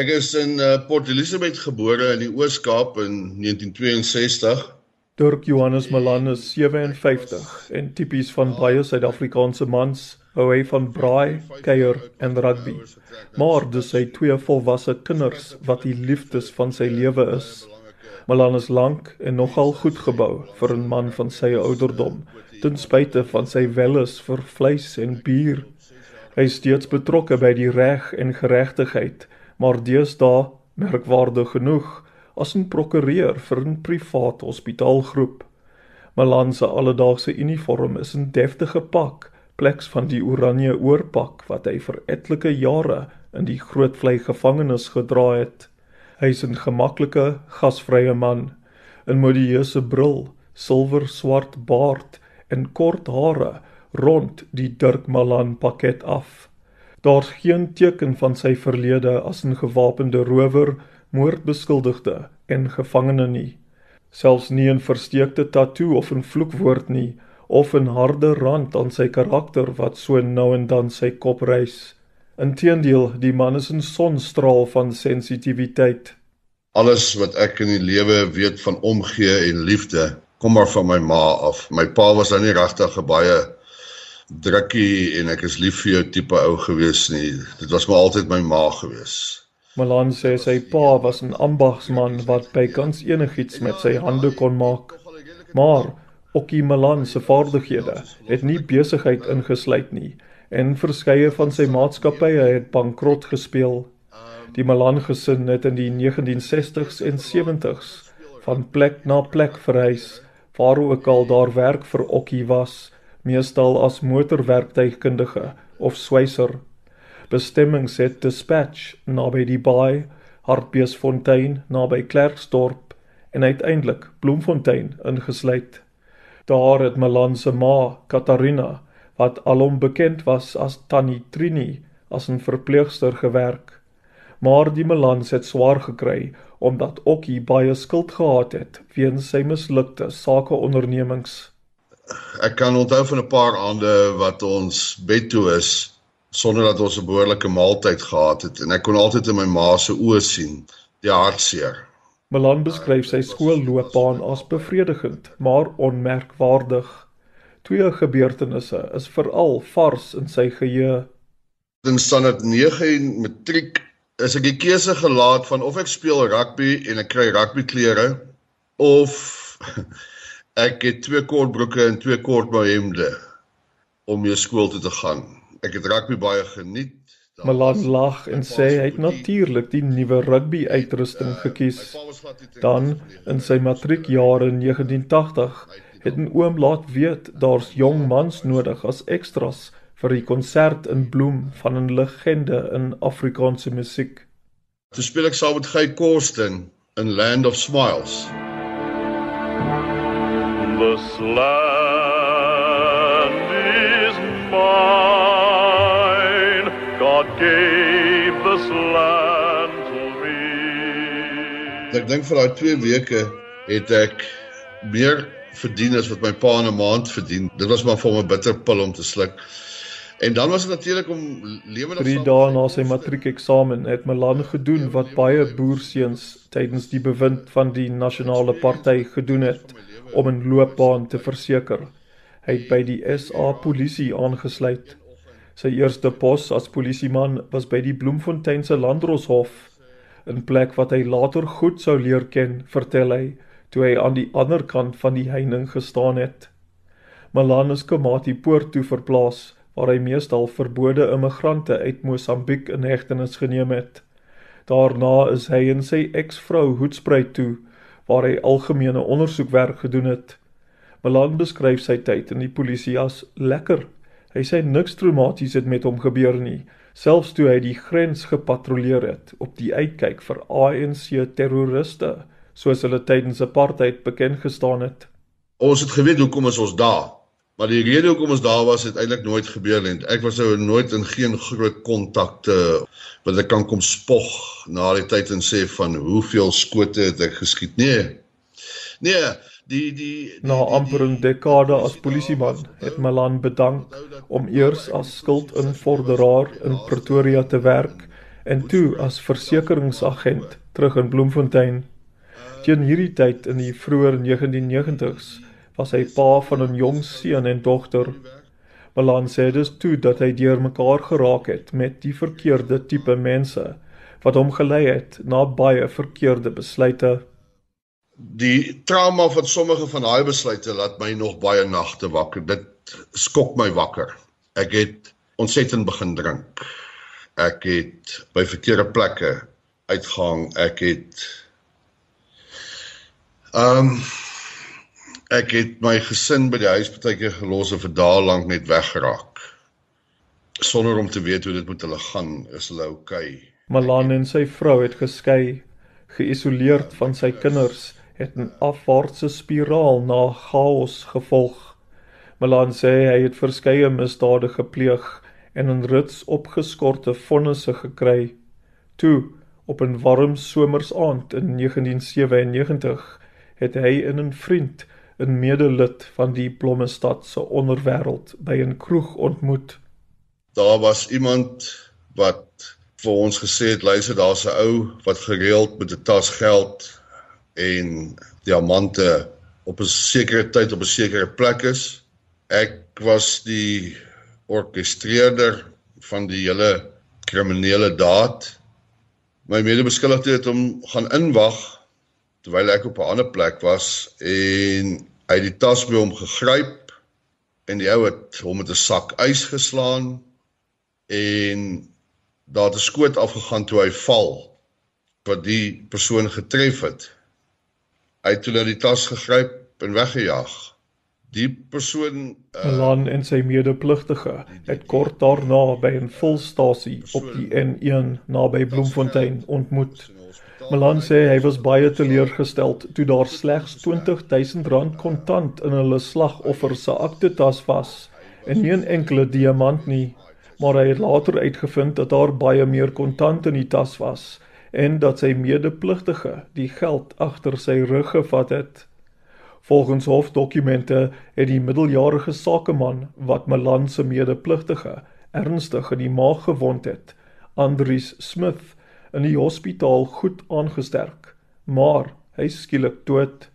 Ek is in uh, Port Elizabeth gebore in die Oos-Kaap in 1962. Dirk Johannes Malan is 57 en tipies van baie Suid-Afrikaanse mans hou hy van braai, kuier en rugby. Maar dis sy twee volwasse kinders wat die liefdes van sy lewe is. Malan is lank en nogal goed gebou vir 'n man van sy ouderdom, ten spyte van sy welles vir vleis en bier. Hy is steeds betrokke by die reg en geregtigheid, maar deesdae, merkwaardig genoeg, as 'n prokureur vir 'n privaat hospitaalgroep. Malan se alledaagse uniform is 'n deftige pak, pleks van die oranje oorpak wat hy vir etlike jare in die Grootvlei gevangenis gedra het. Hy is 'n gemaklike, gasvrye man, 'n modieuse bril, silwer swart baard en kort hare rond die Dirk Malan pakket af. Daar's geen teken van sy verlede as 'n gewapende rower, moordbeskuldigde en gevangene nie. Selfs nie 'n versteekte tatoe of 'n vloekwoord nie of 'n harde rand aan sy karakter wat so nou en dan sy kop reis. Inteendeel, die man is 'n sonstraal van sensitiwiteit. Alles wat ek in die lewe weet van omgee en liefde, kom maar van my ma af. My pa was dan nie regtig 'n baie drukkie en ek is lief vir jou tipe ou gewees nie. Dit was maar altyd my ma gewees. Malan sê sy pa was 'n ambagsman wat bykans enigiets met sy hande kon maak. Maar Okkie Malan se vaardighede het nie besigheid ingesluit nie en verskeie van sy maatskappye het bankrot gespeel. Die Malan gesin het in die 1960s en 70s van plek na plek verhuis waar ook al daar werk vir Okkie was, meestal as motorwerktuigkundige of swyser. Bestemmings het Dispatch naby die Baai, Hartbeesfontein naby Klerksdorp en uiteindelik Bloemfontein ingesluit. Daar het Malan se ma, Katarina, wat alom bekend was as Tannie Trini as 'n verpleegster gewerk. Maar die Melans het swaar gekry omdat Okkie baie skuld gehad het weens sy mislukte sakeondernemings. Ek kan onthou van 'n paar aande wat ons bed toe is sonder dat ons 'n behoorlike maaltyd gehad het en ek kon altyd in my ma se oë sien die hartseer. Melan beskryf sy skoolloopbaan as bevredigend, maar onmerkwaardig. Twee gebeurtenisse is veral vars in sy geheue. In standaard 9 matriek is ek die keuse gelaat van of ek speel rugby en ek kry rugby klere of ek het twee kortbroeke en twee kortmou hemde om jou skool toe te gaan. Ek het rugby baie geniet. Malan lag en sê hy het natuurlik die nuwe rugby uitrusting gekies. Dan in sy matriekjare in 1980 het 'n oom laat weet daar's jong mans nodig as ekstras vir die konsert in Bloem van 'n legende in Afrikaanse musiek. Toe speel ek saam met Guy Kosten in Land of Smiles. This land is mine. God gave this land to me. Ek dink vir daai 2 weke het ek meer verdien as wat my pa in 'n maand verdien. Dit was maar vir hom 'n bitter pil om te sluk. En dan was dit natuurlik om lewendig 3 dae na sy matriekeksamen het Milan gedoen wat baie boerseuns tydens die bewind van die nasionale party gedoen het om 'n loopbaan te verseker. Hy het by die SA polisie aangesluit. Sy eerste pos as polisieman was by die Bloemfontein se Landdroshof, 'n plek wat hy later goed sou leer ken, vertel hy toe hy aan die ander kant van die heining gestaan het. Malanus Komati poort toe verplaas waar hy meestal verbode immigrante uit Mosambiek in hegtenis geneem het. Daarna is hy en sy eksvrou Hoedspruit toe waar hy algemene ondersoekwerk gedoen het. Malan beskryf sy tyd in die polisie as lekker. Hy sê niks traumaties het met hom gebeur nie, selfs toe hy die grens gepatrolleer het op die uitkyk vir ANC terroriste soos hulle tydens apartheid bekend gestaan het. Ons het geweet hoekom is ons daar, maar die rede hoekom ons daar was het eintlik nooit gebeur nie. Ek was nou nooit in geen groot kontakte wat ek kan kom spog na die tyd en sê van hoeveel skote het ek geskiet. Nee. Nee, die die, die na amper 'n dekade as polisieman het Malan bedank om eers as skuldinvorderaar in Pretoria te werk en toe as versekeringsagent terug in Bloemfontein. Teen hierdie tyd in die vroeë 1990s was hy pa van 'n jong seun en dogter. Malan sê dus toe dat hy deurmekaar geraak het met die verkeerde tipe mense wat hom gelei het na baie verkeerde besluite. Die trauma van sommige van daai besluite laat my nog baie nagte wakker. Dit skok my wakker. Ek het ontsettend begin drink. Ek het by verkeerde plekke uitgehang. Ek het ehm um, ek het my gesin by die huis partykeer gelos en vir dae lank net weggeraak sonder om te weet hoe dit met hulle gaan. Is hulle oukei? Okay? Malan en sy vrou het geskei, geïsoleerd van sy kinders, het 'n afwaartse spiraal na chaos gevolg. Malan sê hy het verskeie misdade gepleeg en 'n rits opgeskorte vonnisse gekry. Toe, op 'n warm somersaand in 1997, het hy in 'n vriend, 'n medelid van die Blommestad se onderwêreld, by 'n kroeg ontmoet. Daar was iemand wat vir ons gesê het, luister, daar's 'n ou wat gereeld met 'n tas geld en diamante op 'n sekere tyd op 'n sekere plek is Ek was die orkestreerder van die hele kriminele daad. My medebeskuldigde het hom gaan inwag terwyl ek op 'n ander plek was en hy het die tas by hom gegryp en die ou het hom met 'n sak ys geslaan en daar het 'n skoot afgegaan toe hy val wat die persoon getref het. Hy het toe na die tas gegryp en weggejaag. Die persoon uh, Lan en sy medepligtige het kort daarna by 'n volstasie op die N1 naby Bloemfontein ontmoet. Malan sê hy was baie teleurgesteld toe daar slegs R20000 kontant in hulle slagoffer se aktetas was en nie 'n enkele diamant nie, maar hy het later uitgevind dat daar baie meer kontant in die tas was en dat sy medepligtige die geld agter sy rug gevat het. Volgens hofdokumente het die middeljarige sakeman wat Malan se medepligtige ernstig in die maag gewond het, Andries Smith, in die hospitaal goed aangesterk, maar hy skielik dood.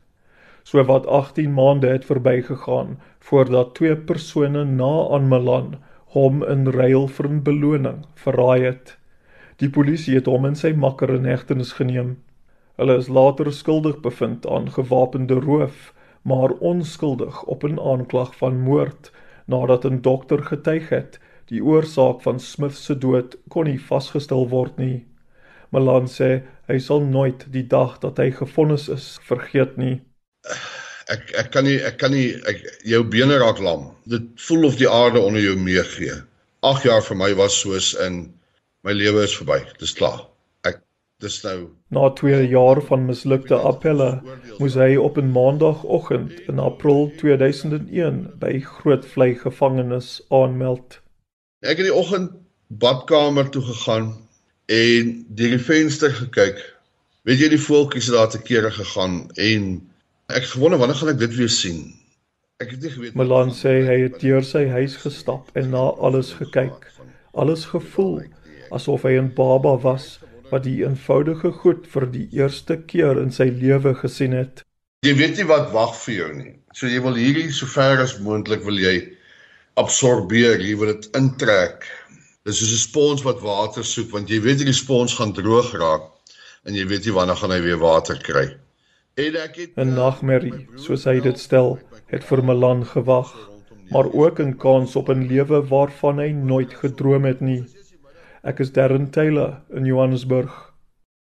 So wat 18 maande het verbygegaan voordat twee persone na aan Malan hom in ruil vir 'n beloning verraai het. Die polisie het hom en sy makker in hegtenis geneem. Hulle is later skuldig bevind aan gewapende roof maar onskuldig op 'n aanklag van moord nadat 'n dokter getuig het die oorsaak van Smith se dood kon nie vasgestel word nie. Malan sê hy sal nooit die dag dat hy gefonnis is vergeet nie. Ek ek kan nie ek kan nie ek jou bene raak lam. Dit voel of die aarde onder jou meegee. 8 jaar vir my was soos in my lewe is verby. Dis klaar. Dis nou na 2 jaar van mislukte appelle moes hy op 'n maandagooggend in April 2001 by Grootvlei gevangenis aanmeld. Ek het die oggend badkamer toe gegaan en deur die venster gekyk. Weet jy die voeltjies het daar te kere gegaan en ek gewonder wanneer gaan ek dit weer sien? Ek het nie geweet Milan sê hy het deur sy huis gestap en na alles gekyk. Alles gevoel asof hy 'n baba was wat die eenvoudige goed vir die eerste keer in sy lewe gesien het. Jy weet nie wat wag vir jou nie. So jy wil hierdie sover as moontlik wil jy absorbeer, jy wil dit intrek. Dis soos 'n spons wat water soek want jy weet die spons gaan droog raak en jy weet nie wanneer gaan hy weer water kry. En ek het 'n nagmerrie, soos hy dit stel, het vir Milan gewag, maar ook 'n kans op 'n lewe waarvan hy nooit gedroom het nie. Ek is Darren Taylor in Johannesburg.